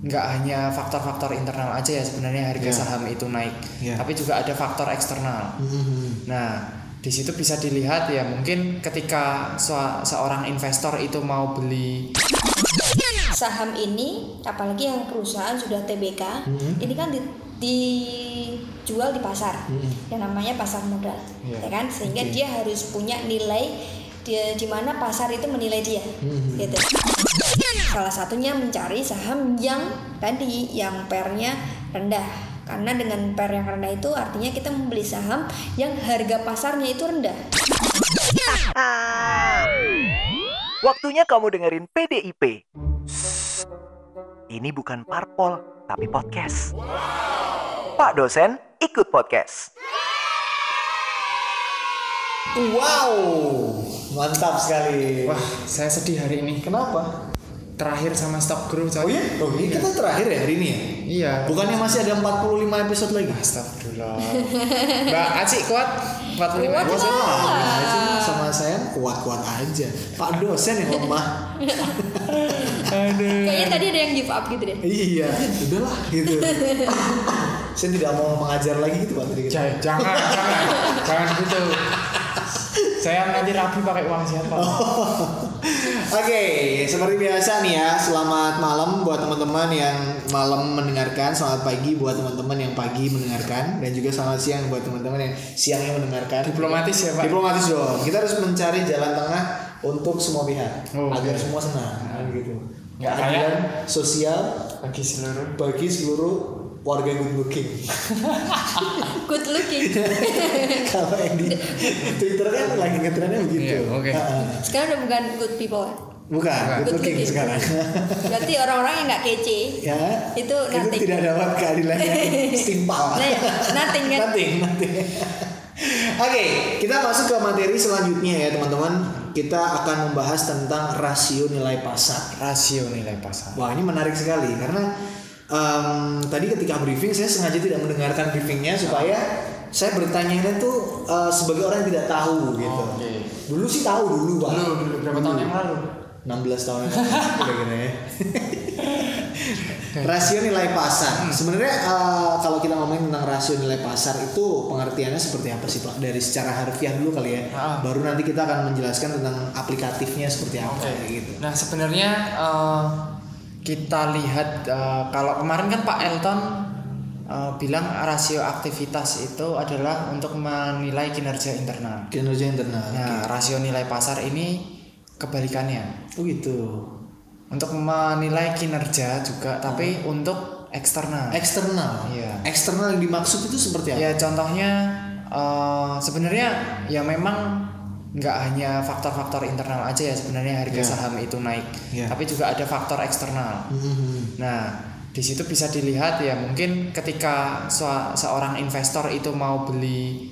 nggak hanya faktor-faktor internal aja ya sebenarnya harga Ya. saham itu naik, Ya. tapi juga ada faktor eksternal. Mhm. Nah, di situ bisa dilihat ya mungkin ketika se- seorang investor itu mau beli Saham ini, apalagi yang perusahaan sudah TBK, Mhm. ini kan di, dijual di pasar, Mhm. yang namanya pasar modal, Iya. ya kan? Sehingga Oke. dia harus punya nilai di, di mana pasar itu menilai dia, Mhm. gitu. Salah satunya mencari saham yang tadi, yang pernya rendah. Karena dengan per yang rendah itu artinya kita membeli saham yang harga pasarnya itu rendah. Waktunya kamu dengerin PDIP. Ini bukan parpol, tapi podcast. Pak dosen ikut podcast. Wow, mantap sekali. wah saya sedih hari ini kenapa? Terakhir sama stock grow coy. Oh iya? Oh ini kita terakhir ya hari ini ya? Iya. Bukannya masih ada 45 episode lagi? Astagfirullah. Mbak Aci kuat 45 Kuat episode. lah. Aji sama saya kuat-kuat aja. Pak dosen yang lemah. Kayaknya tadi ada yang give up gitu deh. iya, udahlah gitu. saya tidak mau mengajar lagi gitu Pak tadi. gitu. Jangan, jangan, jangan, jangan gitu. Saya nanti rapi pakai uang siapa? Oke, seperti biasa nih ya, selamat malam buat teman-teman yang malam mendengarkan, selamat pagi buat teman-teman yang pagi mendengarkan, dan juga selamat siang buat teman-teman yang siangnya mendengarkan. Diplomatis ya Pak. Diplomatis dong. Kita harus mencari jalan tengah untuk semua pihak Oh, agar oke. semua senang, kan gitu. Nggak Keadilan sosial Bagi seluruh. bagi seluruh warga good looking. Good looking. Kalau yang di Twitter kan lagi ngetrennya begitu. Iya, oke. Heeh. Sekarang udah bukan good people. ya? Bukan, good Good looking looking. sekarang. Berarti orang-orang yang nggak kece. ya Itu nothing. tidak dapat keadilan yang setimpal Nah, ya, nothing kan? nothing nothing oke kita masuk ke materi selanjutnya ya teman-teman kita akan membahas tentang rasio nilai pasar Rasio nilai pasar. wah ini menarik sekali karena em, tadi ketika briefing saya sengaja tidak mendengarkan briefingnya supaya saya bertanya tuh eh, sebagai orang yang tidak tahu gitu Oke. dulu sih tahu dulu pak Dulu, dulu berapa tahun yang lalu? 16 tahun yang lalu ya. rasio nilai pasar. Sebenarnya eh, kalau kita ngomongin tentang rasio nilai pasar itu pengertiannya seperti apa sih Pak? Dari secara harfiah dulu kali ya. Ah. Baru nanti kita akan menjelaskan tentang aplikatifnya seperti apa Oke. kayak gitu. Nah sebenarnya eh, kita lihat eh, kalau kemarin kan Pak Elton eh, bilang rasio aktivitas itu adalah untuk menilai kinerja internal. Kinerja internal. Nah rasio nilai pasar ini kebalikannya Oh gitu. untuk menilai kinerja juga tapi untuk eksternal. Eksternal. Iya. Eksternal yang dimaksud itu seperti apa? Ya contohnya eh, sebenarnya ya memang nggak hanya faktor-faktor internal aja ya sebenarnya harga Ya. saham itu naik, Ya. tapi juga ada faktor eksternal. Mhm. Nah di situ bisa dilihat ya mungkin ketika se- seorang investor itu mau beli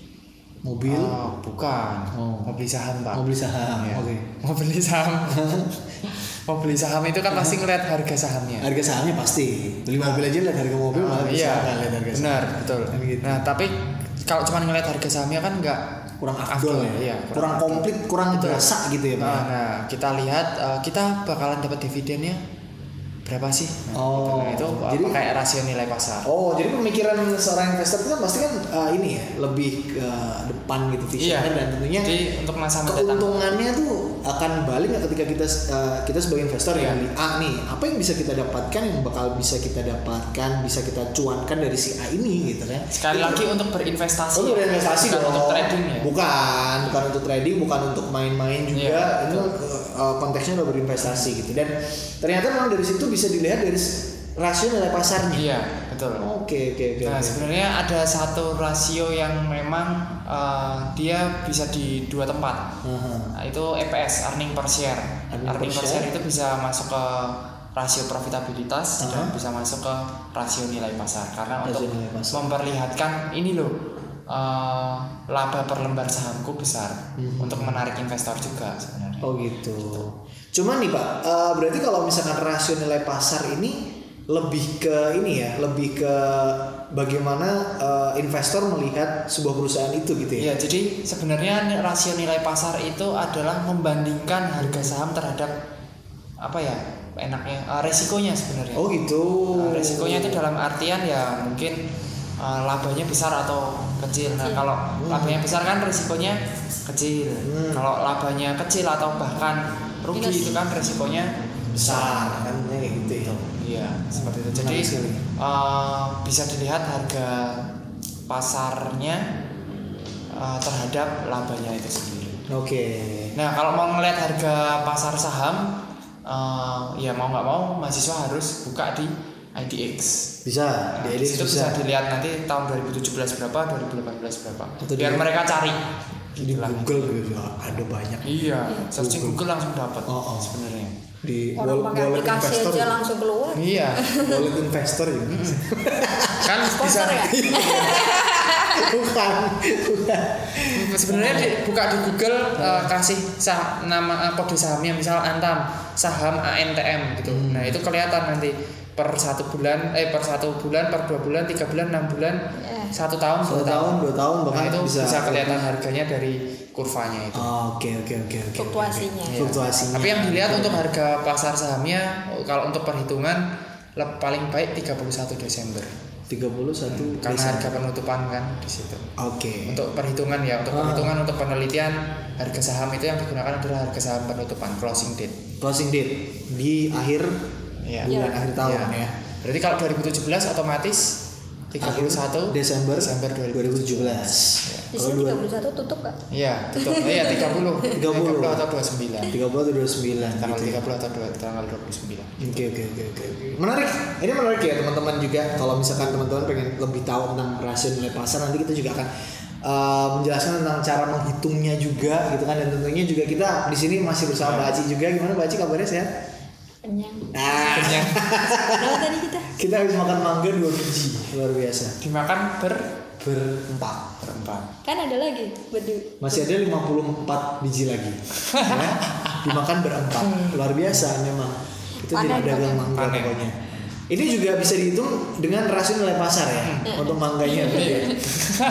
Mobil. Oh, bukan Oh. mau beli saham pak Mau beli saham. Ya. Oke. mau beli saham mau beli saham itu kan pasti ngeliat harga sahamnya Harga sahamnya pasti. Beli mobil aja lihat harga mobil malah bisa iya nggak lihat harga saham. benar betul Kan gitu. nah tapi kalau cuma ngeliat harga sahamnya kan nggak kurang afdol ya. iya, kurang komplit, kurang berasa gitu ya, Pak. Nah, nah, kita lihat eh, kita bakalan dapat dividennya berapa sih? Nah, Oh, itu jadi- apa kayak rasio nilai pasar. Oh, jadi pemikiran seorang investor itu kan pasti kan uh, ini ya, lebih ke depan gitu visionnya dan tentunya Iya. Jadi untuk masa mendatang. keuntungannya tuh akan balik nggak ketika kita uh, kita sebagai investor Iya. ya beli A nih, apa yang bisa kita dapatkan yang bakal bisa kita dapatkan, bisa kita cuankan dari si A ini gitu kan. Sekali lagi untuk berinvestasi. Oh, untuk ya. investasi Bukan dong. untuk trading ya. Bukan, bukan untuk trading, bukan untuk main-main juga. Iya, itu uh, konteksnya udah berinvestasi gitu. Dan ternyata memang dari situ bisa dilihat dari rasio nilai pasarnya. Iya, betul. Oke, oke, oke. Nah, oke. sebenarnya ada satu rasio yang memang eh, dia bisa di dua tempat. Aha. Nah, itu EPS, earning per share. Earning Earning, per per share. share itu bisa masuk ke rasio profitabilitas dan Aha. bisa masuk ke rasio nilai pasar karena Rasio untuk pasar. memperlihatkan ini loh eh, laba per lembar sahamku besar Mhm. untuk menarik investor juga sebenarnya. Oh gitu. Cuman nih Pak, eh, berarti kalau misalkan rasio nilai pasar ini lebih ke ini ya, lebih ke bagaimana eh, investor melihat sebuah perusahaan itu gitu ya. Iya, jadi sebenarnya rasio nilai pasar itu adalah membandingkan harga saham terhadap apa ya enaknya eh, resikonya sebenarnya. Oh gitu. Nah, resikonya itu dalam artian ya mungkin eh, labanya besar atau kecil. Nah, kalau labanya besar kan resikonya kecil. Hmm. Kalau labanya kecil atau bahkan rugi Minus. itu kan resikonya besar kan kayak gitu ya. Iya, seperti itu. Jadi Menarik sekali. eh, bisa dilihat harga pasarnya eh, terhadap labanya itu sendiri. Oke. Nah, kalau mau ngeliat harga pasar saham, eh, ya mau nggak mau mahasiswa harus buka di IDX. Bisa. Nah, Di situ bisa bisa. dilihat nanti tahun 2017 berapa, 2018 berapa. Atau Biar di- mereka cari. Di Gitulah. Google gitu ada banyak. Iya, searching Google langsung dapat Oh, oh. sebenarnya. Di Orang wall- pakai aplikasi investor. aja langsung keluar. Iya, Wallet investor juga. kan bisa ya? Bukan. Bukan. sebenarnya di, buka di Google eh, kasih sah, nama eh, kode sahamnya misal Antam saham ANTM gitu. Hmm. Nah itu kelihatan nanti per satu bulan eh per satu bulan per dua bulan tiga bulan enam bulan Eh. Satu tahun Satu dua tahun, dua tahun Nah, bahkan itu bisa. bisa, kelihatan harganya dari kurvanya itu. Oke oke oke oke. Fluktuasinya. Iya. Fluktuasinya. Tapi yang dilihat untuk harga pasar sahamnya kalau untuk perhitungan paling baik 31 Desember 31 karena Desember. harga penutupan kan di situ. Oke. Untuk perhitungan ya, untuk Ah. perhitungan untuk penelitian harga saham itu yang digunakan adalah harga saham penutupan closing date. closing date di akhir Iya. bulan akhir tahun Iya. ya. Berarti kalau 2017 otomatis 31 Desember, Desember 2017. Di Kalau sini dua- 31 tutup gak? Iya, tutup. Iya, 30. 30. 30 atau 29. 30 atau 29 Tanggal gitu ya. 30 atau dua- tanggal 29. Oke oke oke oke. oke. Menarik. Ini menarik ya teman-teman juga. Kalau misalkan teman-teman pengen lebih tahu tentang rasio nilai pasar nanti kita juga akan uh, menjelaskan tentang cara menghitungnya juga gitu kan dan tentunya juga kita di sini masih bersama Mbak Aci juga. Gimana Mbak Aci kabarnya sehat? Kenyang. Nah, Kenyang. Tadi kita? kita habis makan mangga dua biji luar biasa Dimakan ber berempat. berempat. Kan ada lagi berdua. Masih ada 54 biji lagi. ya. Dimakan berempat. Luar biasa memang. Itu jadi dagang panen. mangga Panen. pokoknya. Ini juga bisa dihitung dengan rasio nilai pasar ya untuk mangganya. berarti ya.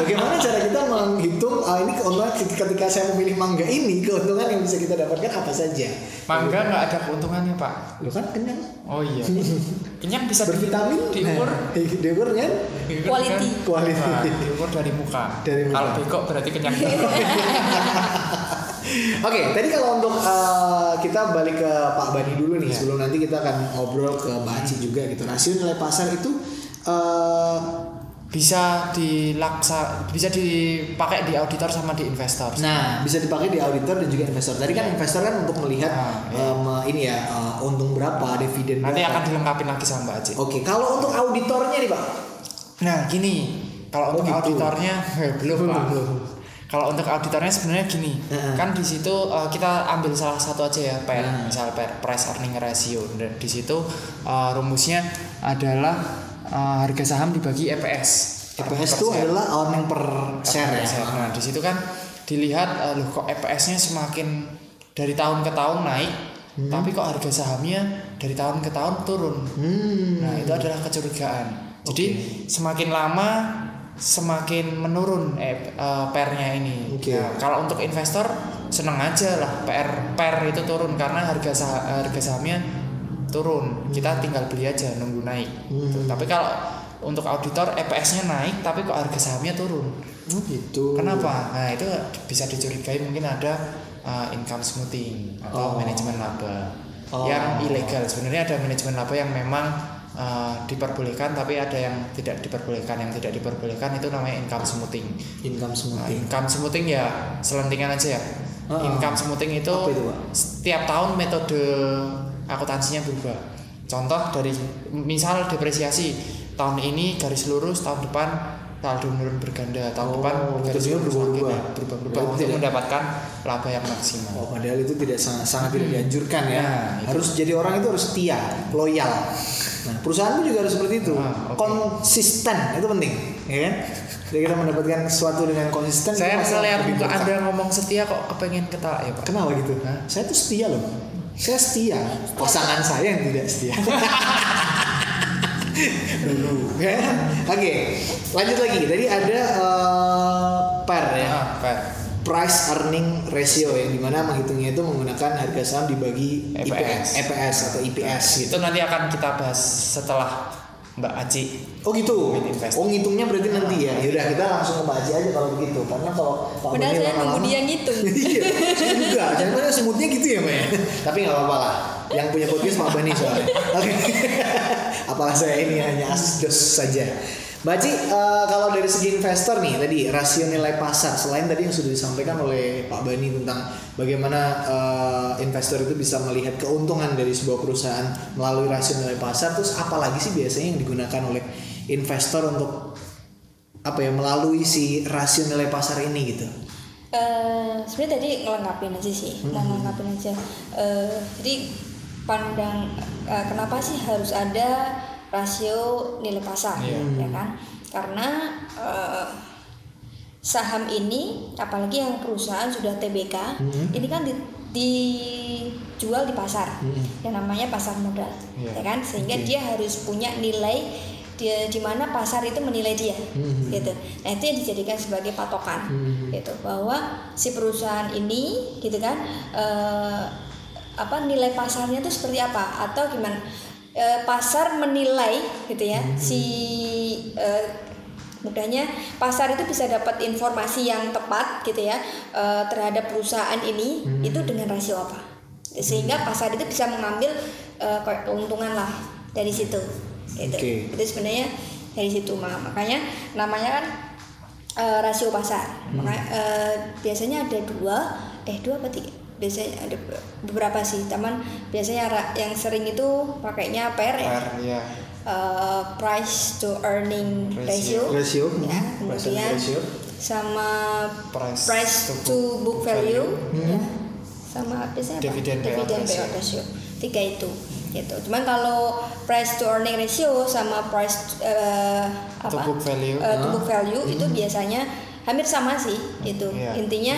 Bagaimana cara kita menghitung ah, ini keuntungan ketika saya memilih mangga ini keuntungan yang bisa kita dapatkan apa saja? Mangga nggak ada keuntungannya, Pak. Lo kan kenyang Oh iya. Kenyang bisa bervitamin diukur. Nah, diukur kan Quality. Quality. Nah, diukur dari muka. Dari muka. Kalau bekok berarti kenyang. Oke, tadi kalau untuk uh, kita balik ke Pak Bani dulu nih, Iya. sebelum nanti kita akan ngobrol ke Mbak Aci juga gitu. Rasio nilai pasar itu uh, bisa dilaksa bisa dipakai di auditor sama di investor. nah bisa dipakai di auditor dan juga investor. Tadi kan investor kan untuk melihat Ah, iya. um, ini ya uh, untung berapa, dividen Nanti berapa. akan dilengkapi lagi sama Mbak Aci. Oke, kalau untuk auditornya nih Pak. Nah gini, kalau Oh, untuk gitu. auditornya eh, belum Belum, pak. belum. Kalau untuk auditornya sebenarnya gini, Heeh. kan di situ eh, kita ambil salah satu aja ya, PER, Nah. misal PER price earning ratio. Dan di situ eh, rumusnya adalah eh, harga saham dibagi EPS. EPS itu adalah earning per share Per ya. share. Nah di situ kan dilihat eh, loh kok EPS-nya semakin dari tahun ke tahun naik, tapi kok harga sahamnya dari tahun ke tahun turun. Hmm. Nah itu adalah kecurigaan. Jadi semakin lama semakin menurun eh, eh, pernya ini. Oke. Nah, kalau untuk investor seneng aja lah per per itu turun karena harga sah- harga sahamnya turun. Kita tinggal beli aja nunggu naik. Gitu. Tapi kalau untuk auditor EPS-nya naik tapi kok harga sahamnya turun. Oh, gitu. Kenapa? Nah itu bisa dicurigai mungkin ada uh, income smoothing atau Oh. manajemen laba Oh. yang ilegal. Sebenarnya ada manajemen laba yang memang uh, diperbolehkan tapi ada yang tidak diperbolehkan. Yang tidak diperbolehkan itu namanya income smoothing. Income Nah, smoothing. income smoothing ya selentingan aja ya. Ah. Income smoothing itu, itu, Pak? setiap tahun metode akuntansinya berubah. Contoh dari misal depresiasi tahun ini garis lurus, tahun depan saldo menurun berganda, tahun Oh, depan garis lurus berubah-ubah. lagi, berubah-ubah Berarti untuk tidak- mendapatkan laba yang maksimal. Oh, padahal itu tidak sangat, sangat tidak dianjurkan ya. Nah, itu. harus jadi orang itu harus setia, loyal. Nah, perusahaan juga harus seperti itu. Ah, oke. Konsisten itu penting, ya kan? Jadi kita mendapatkan sesuatu dengan konsisten. Saya lebih muka. Anda ngomong setia kok kepengen ketawa ya Pak. Kenapa gitu? Hah? Saya tuh setia loh. Saya setia. Pasangan saya yang tidak setia. Dulu. Ya. Oke, lanjut lagi. Tadi ada eh, per ya. Ah, Pak. Price earning ratio yang di mana menghitungnya itu menggunakan harga saham dibagi EPS. EPS atau EPS gitu. Itu nanti akan kita bahas setelah Mbak Aci. Oh gitu. Oh ngitungnya berarti nanti ya. Yaudah kita langsung ke Mbak Aji aja kalau begitu. Karena kalau Pak Padahal Beni saya nunggu dia ngitung. iya, juga. Jangan semutnya gitu ya, Mbak ya. Tapi nggak apa-apa lah. Yang punya podcast Pak Bani soalnya. Oke. Apalah saya ini hanya asdos saja. Mbak Aci, eh, kalau dari segi investor nih tadi rasio nilai pasar selain tadi yang sudah disampaikan oleh Pak Bani tentang bagaimana eh, investor itu bisa melihat keuntungan dari sebuah perusahaan melalui rasio nilai pasar, terus apalagi sih biasanya yang digunakan oleh investor untuk apa ya melalui si rasio nilai pasar ini gitu. Eh, sebenarnya tadi ngelengkapin aja sih, mau ngelengkapin aja. Eh, jadi pandang eh, kenapa sih harus ada rasio nilai pasar, Iya. ya kan? Karena eh, saham ini, apalagi yang perusahaan sudah TBK, ini kan di- dijual di pasar, yang namanya pasar modal, Iya. ya kan? Sehingga dia harus punya nilai dia di mana pasar itu menilai dia gitu. Nah itu yang dijadikan sebagai patokan gitu. Bahwa si perusahaan ini gitu kan eh, apa nilai pasarnya itu seperti apa? Atau gimana Eh, pasar menilai gitu ya si eh, mudahnya pasar itu bisa dapat informasi yang tepat gitu ya eh, terhadap perusahaan ini itu dengan rasio apa? Sehingga pasar itu bisa mengambil kayak keuntungan lah dari situ gitu. Oke. itu sebenarnya dari situ Mak- makanya namanya kan eh, rasio pasar. Hmm. Maka, eh, biasanya ada dua eh dua apa tiga biasanya ada beberapa sih teman biasanya yang sering itu pakainya PER ya ya. eh, price to earning ratio, Ratio, ya hmm, kemudian ratio. sama Price price, to to, book book value, Hmm. ya sama biasanya apa? Dividend payout dividend ratio. payout ratio tiga itu gitu cuman kalau price to earning ratio sama price eh, To apa book value. Eh, to book value itu biasanya hampir sama sih gitu Iya. intinya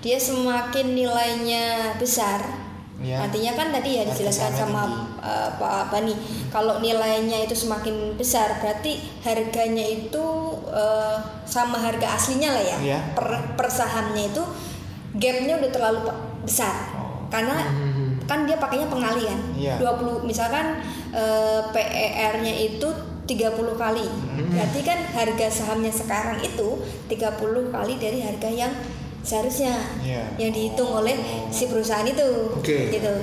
dia semakin nilainya besar Iya. artinya kan tadi ya dijelaskan sama tinggi. eh, Pak Bani kalau nilainya itu semakin besar berarti harganya itu eh, sama harga aslinya lah ya Iya. per, per sahamnya itu gapnya udah terlalu besar karena kan dia pakainya pengalian Iya. 20 misalkan eh, PER-nya itu 30 kali berarti kan harga sahamnya sekarang itu 30 kali dari harga yang seharusnya Iya. yang dihitung oleh si perusahaan itu Oke. gitu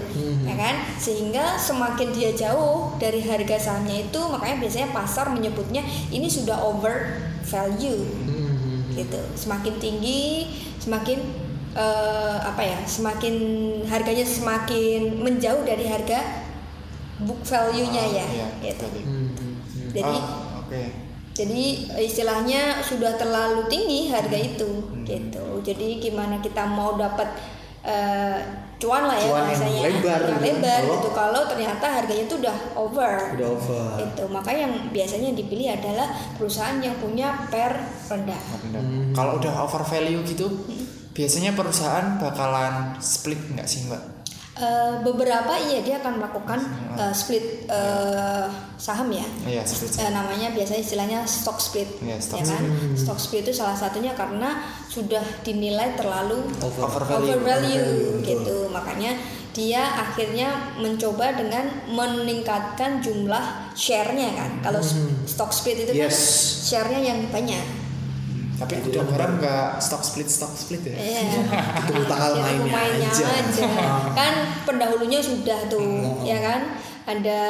ya kan sehingga semakin dia jauh dari harga sahamnya itu makanya biasanya pasar menyebutnya ini sudah over value gitu semakin tinggi semakin eh, apa ya semakin harganya semakin menjauh dari harga book value-nya Oh, ya iya, gitu tadi. jadi Oh, oke. Jadi istilahnya sudah terlalu tinggi harga itu gitu. Jadi gimana kita mau dapat eh, cuan lah ya Cuan yang lebar yang gitu. lebar Kalau- gitu. Kalau ternyata harganya itu udah over. Udah over. itu maka yang biasanya dipilih adalah perusahaan yang punya per rendah. Rendah. Kalau udah over value gitu, biasanya perusahaan bakalan split nggak sih mbak? Eh, beberapa iya dia akan melakukan eh, split eh, saham ya. Iya split. Eh, namanya biasanya istilahnya stock split Iya, stock ya kan stock split itu salah satunya karena sudah dinilai terlalu Over. Value. over value. Over value, gitu. Makanya dia akhirnya mencoba dengan meningkatkan jumlah share-nya kan. Kalau stock split itu kan Yes. share-nya yang banyak Tapi udah garam nggak stock split stock split ya? Iya. Tunggu tanggal Ya, mainnya, mainnya aja. aja. kan pendahulunya sudah tuh ya kan ada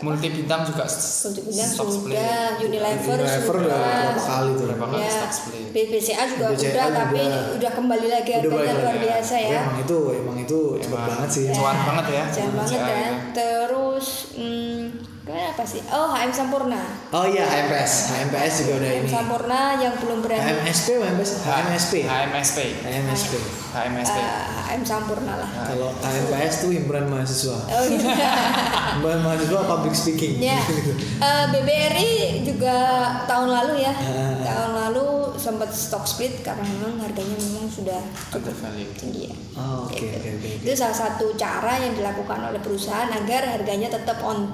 Multi bintang juga Untuk Bintang stock split. sudah, Unilever, Unilever udah sudah, berapa kali tuh? Berapa kali ya, stock split? BBCA juga BBCA udah, tapi juga. udah kembali lagi Udah harganya luar ya. biasa Tapi ya. emang itu emang itu Emang banget sih. Cuan banget ya. Jangan banget ya. ya. Terus, hmm, ke mana apa sih? Oh, HM Sampurna. Oh iya HMPS, HMPS juga udah HM ini. Sampurna yang belum berani. HMSP, HMPS, HMSP, HMSP. HMSP. HMSP. Eh, HM Sampurna lah. Kalau HMPS tuh himpunan mahasiswa, Oh iya. himpunan mahasiswa public speaking. Ya, Eh, BBRI juga tahun lalu ya, Ah. tahun lalu sempat stock split karena memang harganya memang sudah tinggi ya. Oh, oke Gitu. oke oke. Itu salah satu cara yang dilakukan oleh perusahaan agar harganya tetap on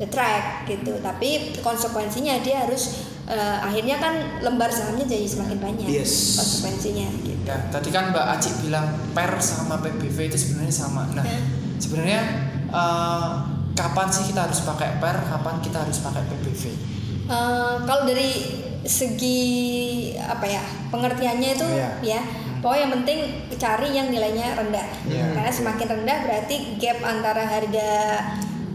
the track gitu tapi konsekuensinya dia harus eh, akhirnya kan lembar sahamnya jadi semakin banyak Yes. konsekuensinya gitu Ya, tadi kan Mbak Aci bilang per sama PBV itu sebenarnya sama. Nah, Ya. sebenarnya eh, kapan sih kita harus pakai per, kapan kita harus pakai PBV? Eh, kalau dari segi apa ya pengertiannya itu Iya. ya pokoknya yang penting cari yang nilainya rendah Iya. karena semakin rendah berarti gap antara harga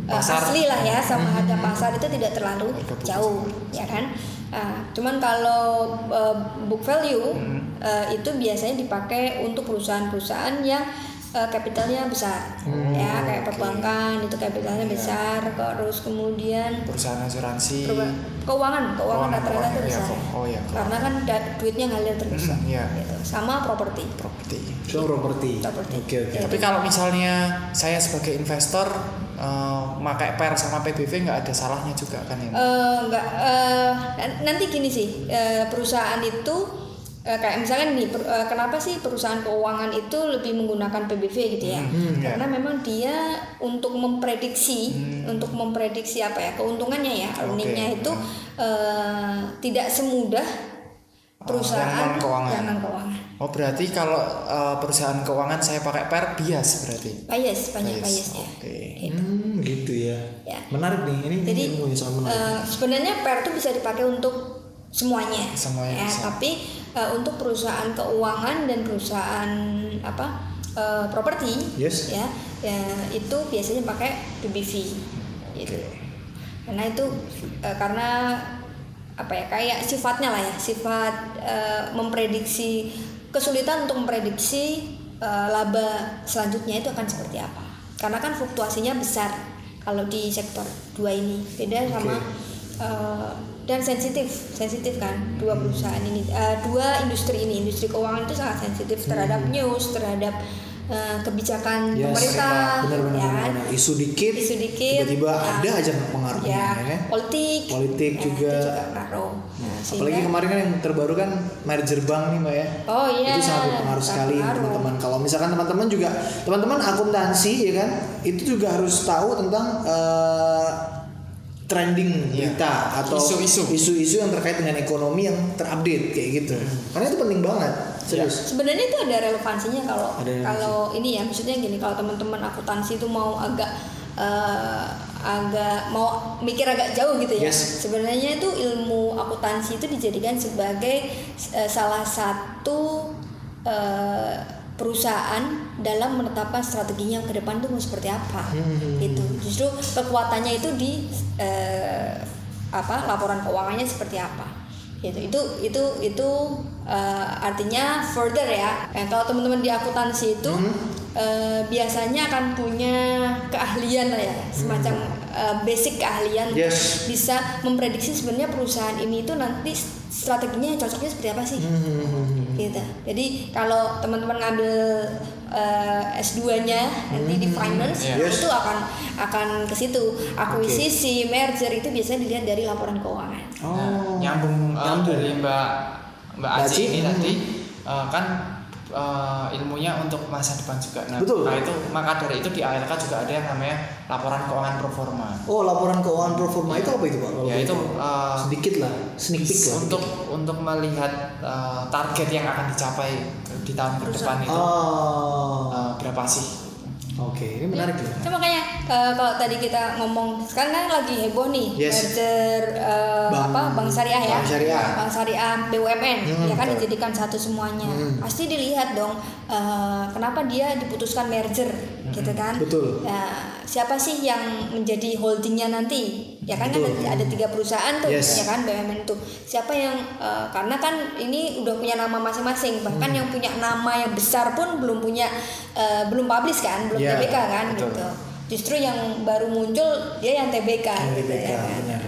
eh, Pasar. asli lah ya sama harga pasar itu tidak terlalu jauh ya kan Ah, cuman kalau eh, book value Hmm. eh, itu biasanya dipakai untuk perusahaan-perusahaan yang eh, kapitalnya besar ya kayak perbankan itu kapitalnya besar terus kemudian Perusahaan asuransi. Perba- keuangan keuangan rata-rata besar iya, oh iya, karena kan da- duitnya ngalir terus Mm, iya. gitu. sama properti properti. So properti. Properti. Oke oke. Ya. Tapi kalau misalnya saya sebagai investor eh, pakai per sama PBV nggak ada salahnya juga kan ya? Eh, enggak eh, nanti gini sih eh, perusahaan itu eh, kayak misalkan nih per- eh, kenapa sih perusahaan keuangan itu lebih menggunakan PBV gitu ya Hmm, ya. karena memang dia untuk memprediksi untuk memprediksi apa ya keuntungannya ya earningnya Oke, itu eh, tidak semudah perusahaan yang non-keuangan. yang non-keuangan Oh berarti kalau eh, perusahaan keuangan saya pakai per bias berarti? bias banyak Bias, biasnya Oke. Gitu. Hmm, gitu ya. Menarik nih. Ini Jadi ilmu yang sangat menarik. eh, sebenarnya PER itu bisa dipakai untuk semuanya, Semuanya ya, bisa. tapi eh, untuk perusahaan keuangan dan perusahaan apa eh, properti, Yes. ya, ya itu biasanya pakai PBV, gitu. Karena itu eh, karena apa ya kayak sifatnya lah ya sifat eh, memprediksi kesulitan untuk memprediksi eh, laba selanjutnya itu akan seperti apa karena kan fluktuasinya besar kalau di sektor dua ini. Beda sama eh, dan sensitif sensitif kan dua perusahaan ini. Eh, dua industri ini industri keuangan itu sangat sensitif terhadap news terhadap eh, kebijakan Yes, pemerintah benar-benar ya kan? benar. Isu dikit, isu dikit tiba-tiba ya. ada aja pengaruhnya ya, ya kan? politik Politik ya, juga. juga Nah, Apalagi sehingga- kemarin kan yang terbaru kan merger bank nih mbak ya. Oh iya. Itu sangat berpengaruh sekali teman-teman. Kalau misalkan teman-teman juga teman-teman akuntansi ya kan, itu juga harus tahu tentang eh, trending Iya. berita atau Isu-isu. isu-isu yang terkait dengan ekonomi yang terupdate kayak gitu. Karena itu penting banget. Serius. Sebenarnya itu ada relevansinya kalau kalau ini ya maksudnya gini kalau teman-teman akuntansi itu mau agak eh, agak mau mikir agak jauh gitu ya. Yes. Sebenarnya itu ilmu akuntansi itu dijadikan sebagai eh, salah satu eh, perusahaan dalam menetapkan strateginya ke depan itu mau seperti apa Hmm. gitu. Justru kekuatannya itu di eh, apa laporan keuangannya seperti apa gitu. Itu itu itu eh, artinya further ya. Nah, kalau teman-teman di akuntansi itu eh, biasanya akan punya keahlian lah ya. Semacam eh, basic keahlian. Yes. bisa memprediksi sebenarnya perusahaan ini itu nanti strateginya cocoknya seperti apa sih? Hmm. gitu. Jadi kalau teman-teman ngambil eh, S2-nya nanti di finance. Yes. itu akan akan ke situ. Akuisisi merger itu biasanya dilihat dari laporan keuangan Oh. Nah, nyambung, uh, Nyambung. dari Mbak Mbak Mbak Aci Aci, ini hmm. tadi uh, kan uh, ilmunya untuk masa depan juga. Nah, Betul. nah itu maka dari itu di ALK juga ada yang namanya laporan keuangan proforma. Oh laporan keuangan pro forma itu apa itu pak? Ya itu uh, sedikit lah, sneak peek lah. untuk untuk melihat uh, target yang akan dicapai di tahun ke depan itu Oh, uh, berapa sih? oke ini menarik ya. Itu makanya eh, kalau tadi kita ngomong sekarang kan lagi heboh nih Yes. merger eh, Bank- apa bank syariah ya, Bank Syariah. Bank syariah BUMN Hmm, ya kan betul. dijadikan satu semuanya. Hmm. Pasti dilihat dong eh, kenapa dia diputuskan merger gitu kan. Betul. Nah, siapa sih yang menjadi holdingnya nanti? Ya kan, kan Betul. ada, ada tiga perusahaan tuh Yes. ya kan BUMN itu. Siapa yang eh, karena kan ini udah punya nama masing-masing. Bahkan Hmm. yang punya nama yang besar pun belum punya eh, belum publish kan, belum Ya, TBK kan betul. gitu. Justru yang baru muncul dia yang TBK gitu TBK, ya kan. benar.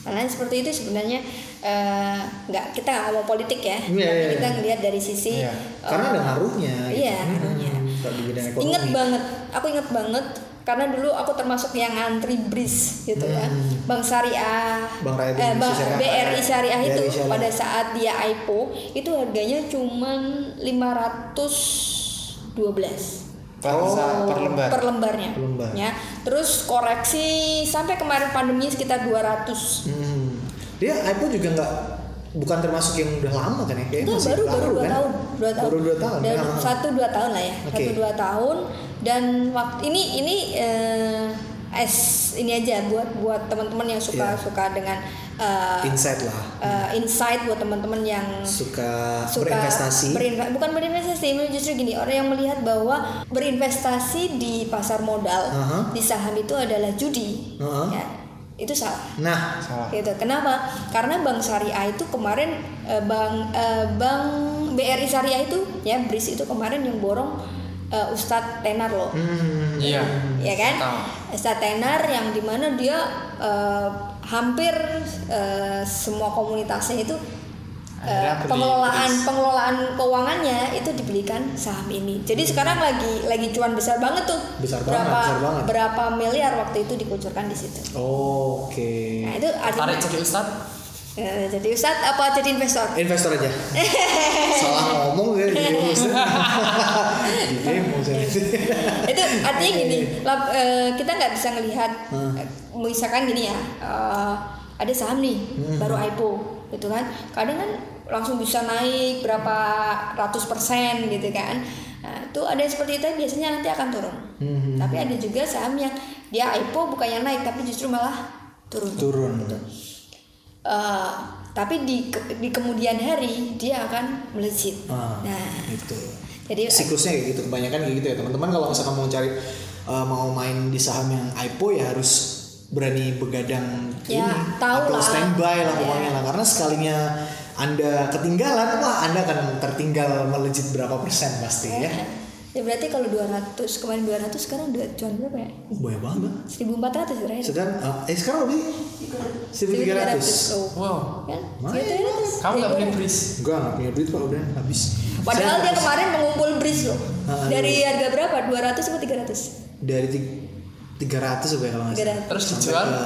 Karena seperti itu sebenarnya eh, nggak kita nggak ngomong politik ya, Iya, tapi iya, kita iya. ngelihat dari sisi Iya. Karena ada ngaruhnya. gitu. Iya, ngaruhnya. Hmm. Ingat banget, aku ingat banget karena dulu aku termasuk yang ngantri BRIS gitu ya. Bank Syariah, Hmm. Bank Rakyat eh, Bank Syariah. BRI Syariah itu BRI Syariah. pada saat dia IPO itu harganya cuman 512. Per, Oh. per lembar per lembarnya. Per lembar. Ya. Terus koreksi sampai kemarin pandemi sekitar 200. Hmm. Dia iPhone juga nggak bukan termasuk yang udah lama kan ya? Kayak Itu masih baru baru dua kan? tahun, dua tahun. Baru dua tahun. Dan Ah. satu dua tahun lah ya, Oke. satu dua tahun. Dan waktu ini ini eh, es ini aja buat buat teman-teman yang suka Iya. suka dengan eh, Insight lah. eh, insight buat teman-teman yang Suka, suka berinvestasi. berinve- bukan berinvestasi justru gini orang yang melihat bahwa berinvestasi di pasar modal Aha. di saham itu adalah judi Aha. ya itu salah Nah, salah gitu kenapa karena bank syariah itu kemarin eh, bank eh, bank BRI syariah itu ya BRIS itu kemarin yang borong eh, Ustadz Tenar loh. Hmm, iya. Ya kan? Tahu. Ustadz Tenar yang di mana dia eh, hampir eh, semua komunitasnya itu beli pengelolaan pengelolaan keuangannya itu dibelikan saham ini. Jadi sekarang lagi lagi cuan besar banget tuh. Besar banget, berapa besar banget. berapa miliar waktu itu dikucurkan di situ. Oke. nah itu artinya tarik jadi ustad eh, jadi Ustadz apa jadi investor Investor aja. Salah ngomong ya jadi itu artinya gini lap- eh, kita nggak bisa ngelihat Hmm. eh, misalkan gini ya eh, ada saham nih Hmm. baru IPO gitu kan kadang kan langsung bisa naik berapa ratus persen gitu kan nah, itu ada yang seperti itu biasanya nanti akan turun Hmm. tapi ada juga saham yang dia IPO bukan yang naik tapi justru malah turun Turun. Eh, tapi di di kemudian hari dia akan melejit Ah, nah itu. jadi Siklusnya kayak gitu, kebanyakan kayak gitu ya teman-teman. Kalau misalkan mau cari uh, mau main di saham yang IPO ya harus berani begadang Ya, ini tahu atau lah. standby lah Ya. pokoknya lah karena sekalinya anda ketinggalan wah anda akan tertinggal melejit berapa persen pasti ya Ya berarti kalau 200 kemarin 200 sekarang udah cuan berapa ya? oh, banyak banget 1400 terakhir. sekarang uh, eh sekarang lebih 1300 Oh. wow Kan? 1300. kamu nggak Ya, punya udah. bris Enggak, nggak punya duit pak udah habis Padahal Saya dia habis kemarin mengumpul bris loh. Ah, Dari harga berapa? 200 atau 300? dari tig- 300 sampai kalau nggak salah 300. terus dijual ke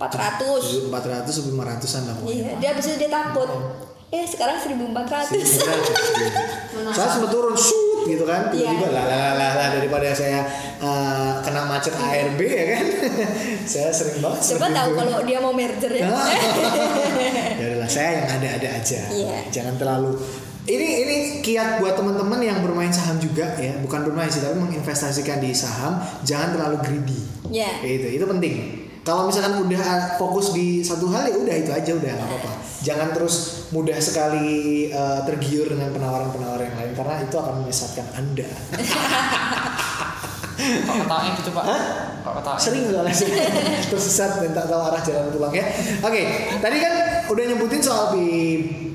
400. 400 sampai 500an lah pokoknya Iya, dia habis itu dia takut. Eh, sekarang 1400. saya sempat turun shoot gitu kan tiba-tiba Iya. lah lah lah lah daripada saya uh, kena macet ARB ya kan saya sering banget Coba tahu itu. kalau dia mau merger ya. Nah. ya udahlah saya yang ada-ada aja Iya. jangan terlalu ini ini kiat buat teman-teman yang bermain saham juga ya bukan bermain sih tapi menginvestasikan di saham jangan terlalu greedy Ya. itu itu penting kalau misalkan udah fokus di satu hal ya udah itu aja udah nggak apa-apa jangan terus mudah sekali uh, tergiur dengan penawaran-penawaran yang lain karena itu akan menyesatkan anda. Kok ketawanya gitu pak? Hah? kok ketawanya sering soalnya. Sih tersesat dan tak tahu arah jalan pulang ya. Oke tadi kan udah nyebutin soal pi,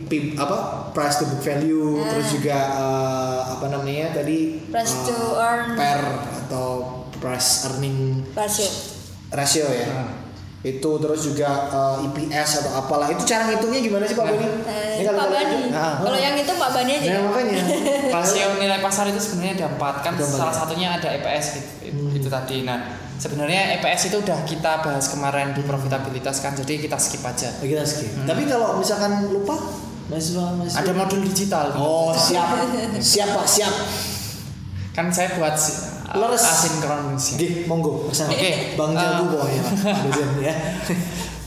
pi- apa price to book value terus juga uh, apa namanya tadi Price uh, to earn. per atau price earning Rasio. ratio ya itu terus juga uh, EPS atau apalah. Itu cara ngitungnya gimana sih Pak Bani? Eh, Ini kalau Pak Bani. Nah, Kalau yang itu Pak Bani aja. Nah, makanya. Rasio nilai pasar itu sebenarnya ada empat. Kan Ada empat. salah satunya ada EPS gitu itu tadi. Nah sebenarnya EPS itu udah kita bahas kemarin di profitabilitas kan. Jadi kita skip aja. Kita skip. Tapi kalau misalkan lupa mahasiswa mahasiswa. Ada modul digital. Oh siap. Siap Pak siap. kan saya buat Leres. asinkronus ya. Oke, monggo. Oke. Bang Jago Eh, pokoknya Pak. Dosen ya.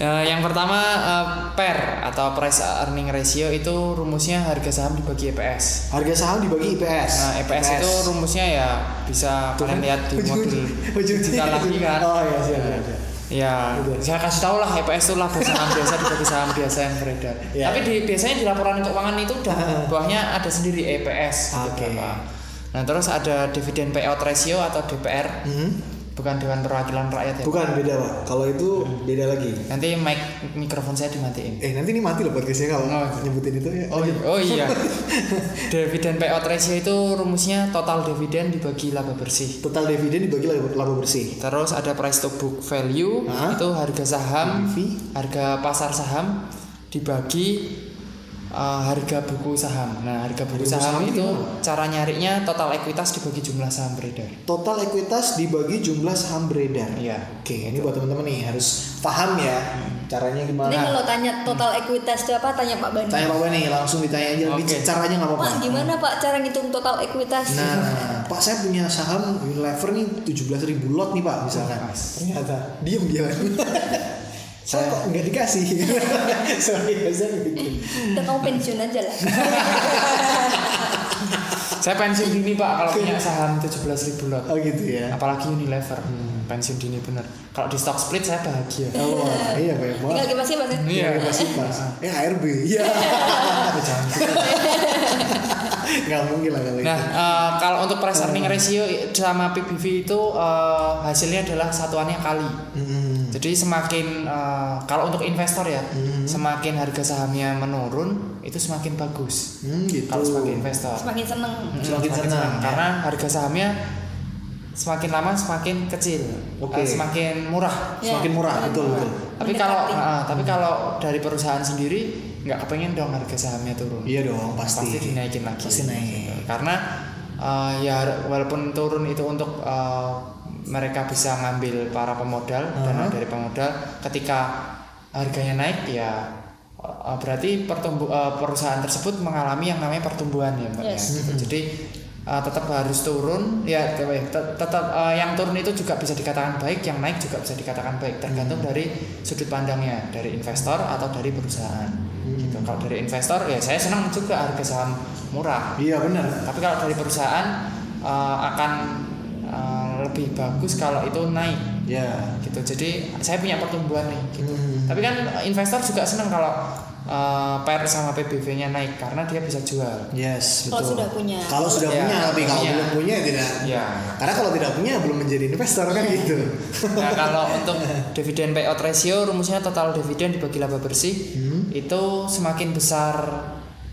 Eh, yang pertama eh, PER atau price earning ratio itu rumusnya harga saham dibagi EPS. Harga saham dibagi IPS. Nah, EPS, itu rumusnya ya bisa Tuh kan, kalian lihat di modul digital lagi kan. Oh iya siap siap. siap. Ya, Betul. saya kasih tahu lah EPS itu laba saham biasa dibagi saham biasa yang beredar. Ya. Tapi di, biasanya di laporan keuangan itu udah Ah. bawahnya ada sendiri EPS. gitu Oke. berapa. Nah terus ada dividen payout ratio atau DPR, Hmm. bukan Dewan Perwakilan Rakyat ya. Bukan beda Pak. Kalau itu beda lagi. Nanti mic mikrofon saya dimatiin. Eh nanti ini mati loh podcastnya kalau Oh. nyebutin itu ya. Oh, oh iya. dividen payout ratio itu rumusnya total dividen dibagi laba bersih. Total dividen dibagi laba, laba bersih. Terus ada price to book value Hah? itu harga saham, harga pasar saham dibagi uh, harga buku saham. Nah, harga buku Harga saham saham itu gimana? cara nyarinya total ekuitas dibagi jumlah saham beredar. Total ekuitas dibagi jumlah saham beredar. Iya. Oke, ini buat teman-teman nih harus paham ya caranya Jadi gimana. kalau tanya total ekuitas itu apa? Tanya Pak Bani. Tanya Pak Bani langsung ditanya aja lebih Oke. caranya nggak apa-apa. Pak, gimana Pak cara ngitung total ekuitas? Nah, Pak saya punya saham Unilever nih 17 ribu lot nih Pak misalkan. Ternyata diem dia. saya kok nggak dikasih. Sorry, saya gitu. Udah kamu pensiun aja lah. Saya pensiun dini Pak kalau punya saham 17 ribu lot. Oh gitu ya. Apalagi Unilever. Pensiun dini bener. Kalau di stock split saya bahagia. Oh iya banyak Tinggal banget. kipas kipas ya. Iya. Pasti pas. Eh ARB. Iya. Jangan Nggak mungkin lah kalau Nah, itu. eh, kalau untuk price earning ratio sama PBV itu eh, hasilnya adalah satuannya kali. Hmm. Jadi semakin eh, kalau untuk investor ya, semakin harga sahamnya menurun itu semakin bagus. Hmm, gitu. Kalau sebagai investor. Semakin seneng. Mm, Semakin senang, ya. karena harga sahamnya semakin lama semakin kecil, Oke. eh, semakin murah. Ya, Semakin murah, semakin betul, betul. Tapi kalau eh, tapi kalau dari perusahaan sendiri nggak kepengen dong harga sahamnya turun. Iya dong pasti. pasti dinaikin lagi. Pasti naik. Gitu. Karena uh, ya walaupun turun itu untuk uh, mereka bisa ngambil para pemodal dana Uh-huh. dari pemodal ketika harganya naik ya uh, berarti pertumbu uh, perusahaan tersebut mengalami yang namanya pertumbuhan ya mbak ya. Yes. Gitu. Jadi uh, tetap harus turun ya te- te- tetap uh, yang turun itu juga bisa dikatakan baik yang naik juga bisa dikatakan baik tergantung dari sudut pandangnya dari investor atau dari perusahaan gitu kalau dari investor ya saya senang juga harga saham murah Iya benar. tapi kalau dari perusahaan uh, akan uh, lebih bagus kalau itu naik Ya. gitu jadi saya punya pertumbuhan nih gitu Hmm. tapi kan investor juga senang kalau uh, PER sama PBV-nya naik karena dia bisa jual Yes, betul. Kalau sudah punya. Kalau sudah Ya, punya, tapi kalau punya. belum punya ya tidak. ya Karena kalau tidak punya belum menjadi investor kan gitu. Nah kalau untuk dividen payout ratio rumusnya total dividen dibagi laba bersih Hmm. Itu semakin besar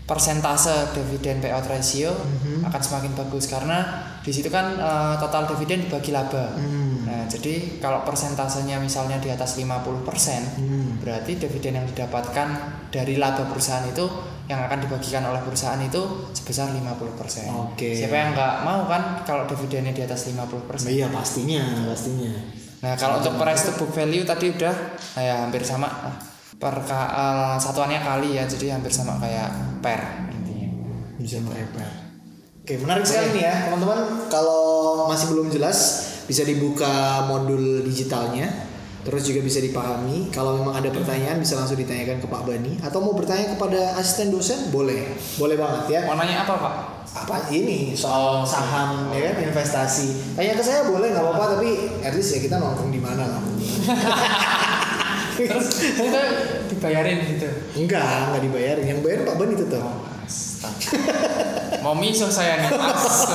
persentase dividen payout ratio Hmm. akan semakin bagus karena di situ kan eh, total dividen dibagi laba. Hmm. Nah jadi kalau persentasenya misalnya di atas 50% Hmm. berarti dividen yang didapatkan dari laba perusahaan itu yang akan dibagikan oleh perusahaan itu sebesar 50%. Oke. Siapa yang nggak mau kan kalau dividennya di atas 50%? Iya pastinya, pastinya. Nah kalau untuk price to book value tadi udah ya hampir sama per ka- eh, satuannya kali ya jadi hampir sama kayak per intinya. Bisa merepet. Oke, menarik sekali nih ya, teman-teman. Kalau masih belum jelas, bisa dibuka modul digitalnya. Terus juga bisa dipahami. Kalau memang ada pertanyaan, bisa langsung ditanyakan ke Pak Bani. Atau mau bertanya kepada asisten dosen, boleh. Boleh banget ya. Mau nanya apa pak? Apa ini soal Oh, saham ya kan investasi. Tanya ke saya boleh nggak apa-apa, tapi at least ya kita nongkrong di mana lah. Terus kita dibayarin gitu. Enggak, enggak dibayarin. Yang bayar Pak Bani tetap. Mau miso saya nih mas.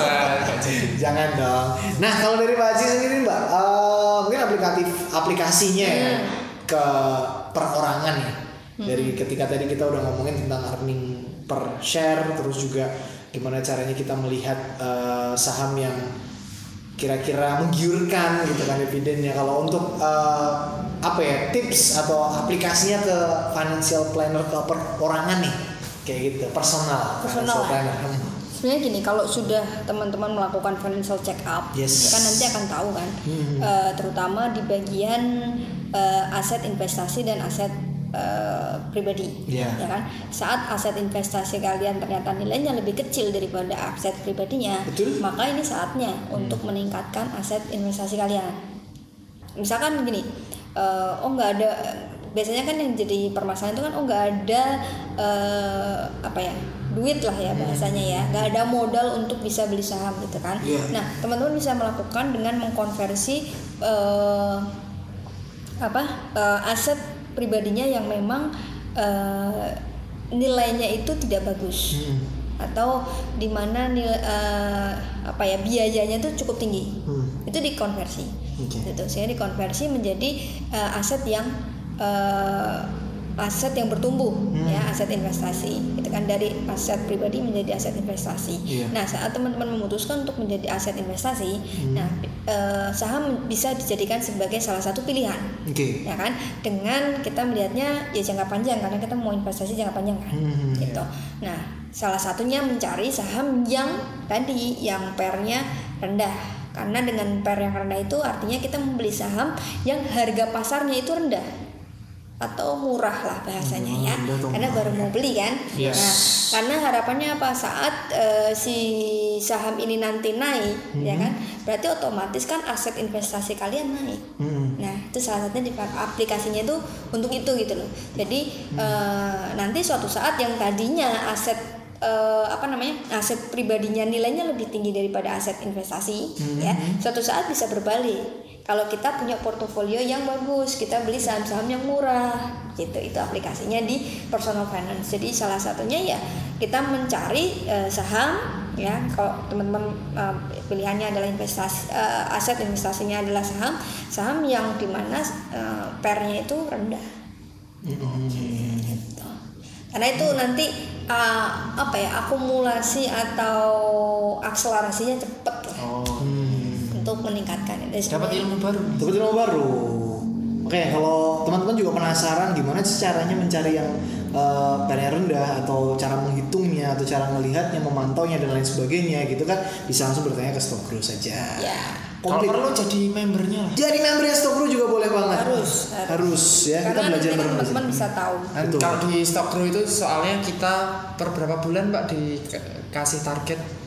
Jangan dong. Nah kalau dari Pak Haji sendiri Mbak, eh, mungkin aplikatif aplikasinya ya ke perorangan ya. Dari ketika tadi kita udah ngomongin tentang earning per share, terus juga gimana caranya kita melihat eh, saham yang kira-kira menggiurkan gitu kan dividennya. Kalau untuk eh, apa ya tips atau aplikasinya ke financial planner ke perorangan nih, kayak gitu, personal, financial Personal ya? planner. Hmm. Sebenarnya gini, kalau sudah teman-teman melakukan financial check up, Yes. kan nanti akan tahu kan, Hmm. Eh, terutama di bagian eh, aset investasi dan aset eh, pribadi, Iya. ya kan. Saat aset investasi kalian ternyata nilainya lebih kecil daripada aset pribadinya, Betul. maka ini saatnya untuk meningkatkan aset investasi kalian. Misalkan gini, eh, oh nggak ada biasanya kan yang jadi permasalahan itu kan oh nggak ada eh, apa ya duit lah ya bahasanya ya nggak ada modal untuk bisa beli saham gitu kan Iya. nah teman-teman bisa melakukan dengan mengkonversi eh, apa eh, aset pribadinya yang memang eh, nilainya itu tidak bagus Hmm. atau di mana nil- eh, apa ya biayanya itu cukup tinggi Hmm. itu dikonversi Oke. gitu saya dikonversi menjadi eh, aset yang eh, aset yang bertumbuh Hmm. ya aset investasi itu kan dari aset pribadi menjadi aset investasi Iya. nah saat teman-teman memutuskan untuk menjadi aset investasi Hmm. nah eh, saham bisa dijadikan sebagai salah satu pilihan Oke. ya kan dengan kita melihatnya ya jangka panjang karena kita mau investasi jangka panjang kan Hmm, gitu nah salah satunya mencari saham yang tadi yang pernya rendah karena dengan per yang rendah itu artinya kita membeli saham yang harga pasarnya itu rendah atau murah lah bahasanya ya Hmm, betul. karena baru mau beli kan Yes. nah karena harapannya apa saat eh, si saham ini nanti naik ya kan berarti otomatis kan aset investasi kalian naik Hmm. Nah, itu salah satunya di aplikasinya itu untuk itu gitu loh. Jadi eh, nanti suatu saat yang tadinya aset eh, apa namanya aset pribadinya nilainya lebih tinggi daripada aset investasi, ya suatu saat bisa berbalik. Kalau kita punya portofolio yang bagus, kita beli saham-saham yang murah, gitu. Itu aplikasinya di personal finance. Jadi salah satunya ya kita mencari eh, saham ya kalau teman-teman uh, pilihannya adalah investasi uh, aset investasinya adalah saham saham yang di mana uh, pernya itu rendah Gitu. karena itu nanti uh, apa ya akumulasi atau akselerasinya cepet Oh. Untuk meningkatkan itu Dapat ilmu baru. Dapat ilmu baru. Oke, kalau teman-teman juga penasaran gimana sih caranya mencari yang eh, pernya rendah atau cara menghitungnya atau cara melihatnya, memantaunya dan lain sebagainya gitu kan bisa langsung bertanya ke Stokgro saja. ya Kalau perlu jadi membernya lah. Jadi membernya Stokgro juga boleh banget. harus Harus ya, kita belajar nanti bareng teman-teman bisa tahu Betul. kalau di Stockgrow itu soalnya kita per berapa bulan Mbak dikasih target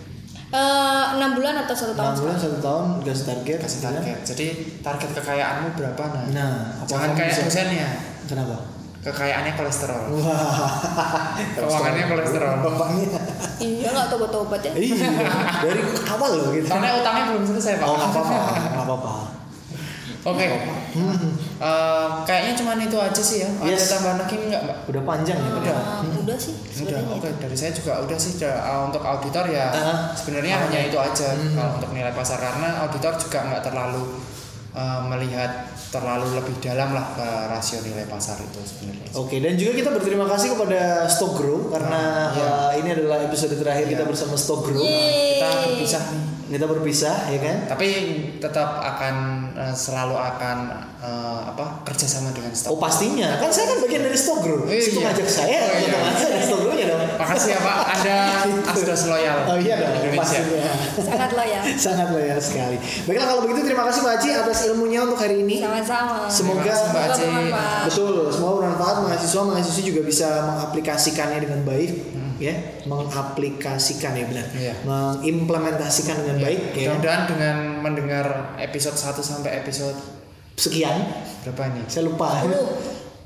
Eh, enam bulan atau satu tahun Enam bulan satu tahun gas target. kasih target. Jadi target kekayaanmu berapa nah? Nah, jangan kayak dosennya. Kenapa? Kekayaannya kolesterol. Wah. Keuangannya kolesterol. Bapaknya. iya nggak tobat-tobat ya iya, dari awal loh gitu. Soalnya utangnya belum selesai Pak. Oh, nggak apa-apa, nggak apa-apa. Oke. Eh, kayaknya cuma itu aja sih ya. Ada Yes. tambahan lagi enggak Mbak? Udah panjang ya, Pak. Udah. Eh, udah sih Udah, oke dari saya juga udah sih Udah, uh, untuk auditor ya Ah. sebenarnya hanya itu aja kalau untuk nilai pasar karena auditor juga nggak terlalu uh, melihat terlalu lebih dalam lah ke rasio nilai pasar itu sebenarnya. Oke, dan juga kita berterima kasih kepada Stokgro karena Iya. uh, ini adalah episode terakhir kita bersama Stokgro. Yeay. Kita berpisah nih. Kita berpisah, ya kan? Tapi tetap akan uh, selalu akan uh, apa kerjasama dengan Oh stok. pastinya, kan saya kan bagian dari Stokgro. Iya. Situ ngajak saya, Oh, iya. otomatis ada Stokgronya dong. Makasih ya Pak, Anda asdos loyal Oh iya dong, Indonesia. pastinya. sangat loyal Sangat loyal sekali. Baiklah kalau begitu terima kasih Mbak Aci atas ilmunya untuk hari ini. sama-sama Semoga Aci. bermanfaat. Betul, semoga bermanfaat mahasiswa mahasiswi juga bisa mengaplikasikannya dengan baik, ya, mengaplikasikan ya benar, Iya. mengimplementasikan dengan baik, ya. Mudah-mudahan dengan mendengar episode 1 sampai episode Sekian, berapa ini? saya lupa.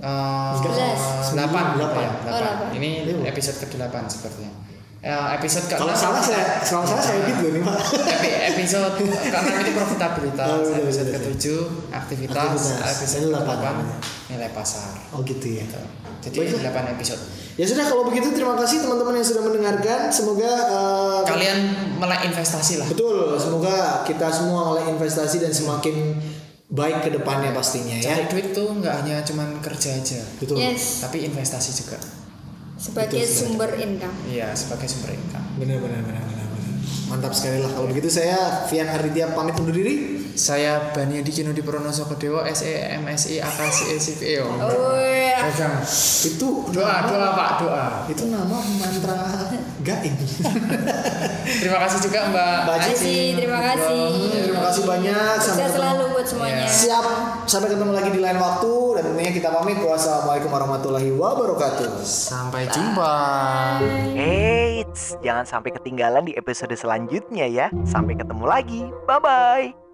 Uh, Sebelas. 8 Delapan. ya, Oh, 8. delapan. Ini Iya. episode ke-8 sepertinya. Ya, episode ke Kalau salah saya, kalau salah saya edit loh nih Pak. Epi- episode karena itu profitabilitas Oh, betul, episode betul, betul. ke-7 aktivitas, Aktivitas. episode Ini delapan. ke-8 nilai pasar. Oh gitu ya. Jadi Baiklah. 8 episode. Ya sudah kalau begitu terima kasih teman-teman yang sudah mendengarkan. Semoga eh, Kalian melek investasi lah. betul, semoga kita semua oleh investasi dan semakin baik ke depannya pastinya ya. Cari duit tuh nggak hanya cuman kerja aja, Betul. yes tapi investasi juga. Sebagai sumber income Iya, sebagai sumber income. Benar benar benar benar. benar. Mantap sekali lah. Kalau begitu saya Vian Harditya pamit undur diri. Saya Bani Adi Kino di Pronoso Kedewo SE MSI AKSI SIPO. oh ya Pegang. Itu Doa, doa Pak, doa. itu nama mantra gaib. Terima kasih juga Mbak Mbak. Aci. terima kasih Terima kasih banyak. Sampai ketemu. selalu buat semuanya Iya. Siap. Sampai ketemu lagi di lain waktu dan tentunya kita pamit. Wassalamualaikum warahmatullahi wabarakatuh. Sampai jumpa. Eits, jangan sampai ketinggalan di episode selanjutnya ya. Sampai ketemu lagi. Bye-bye.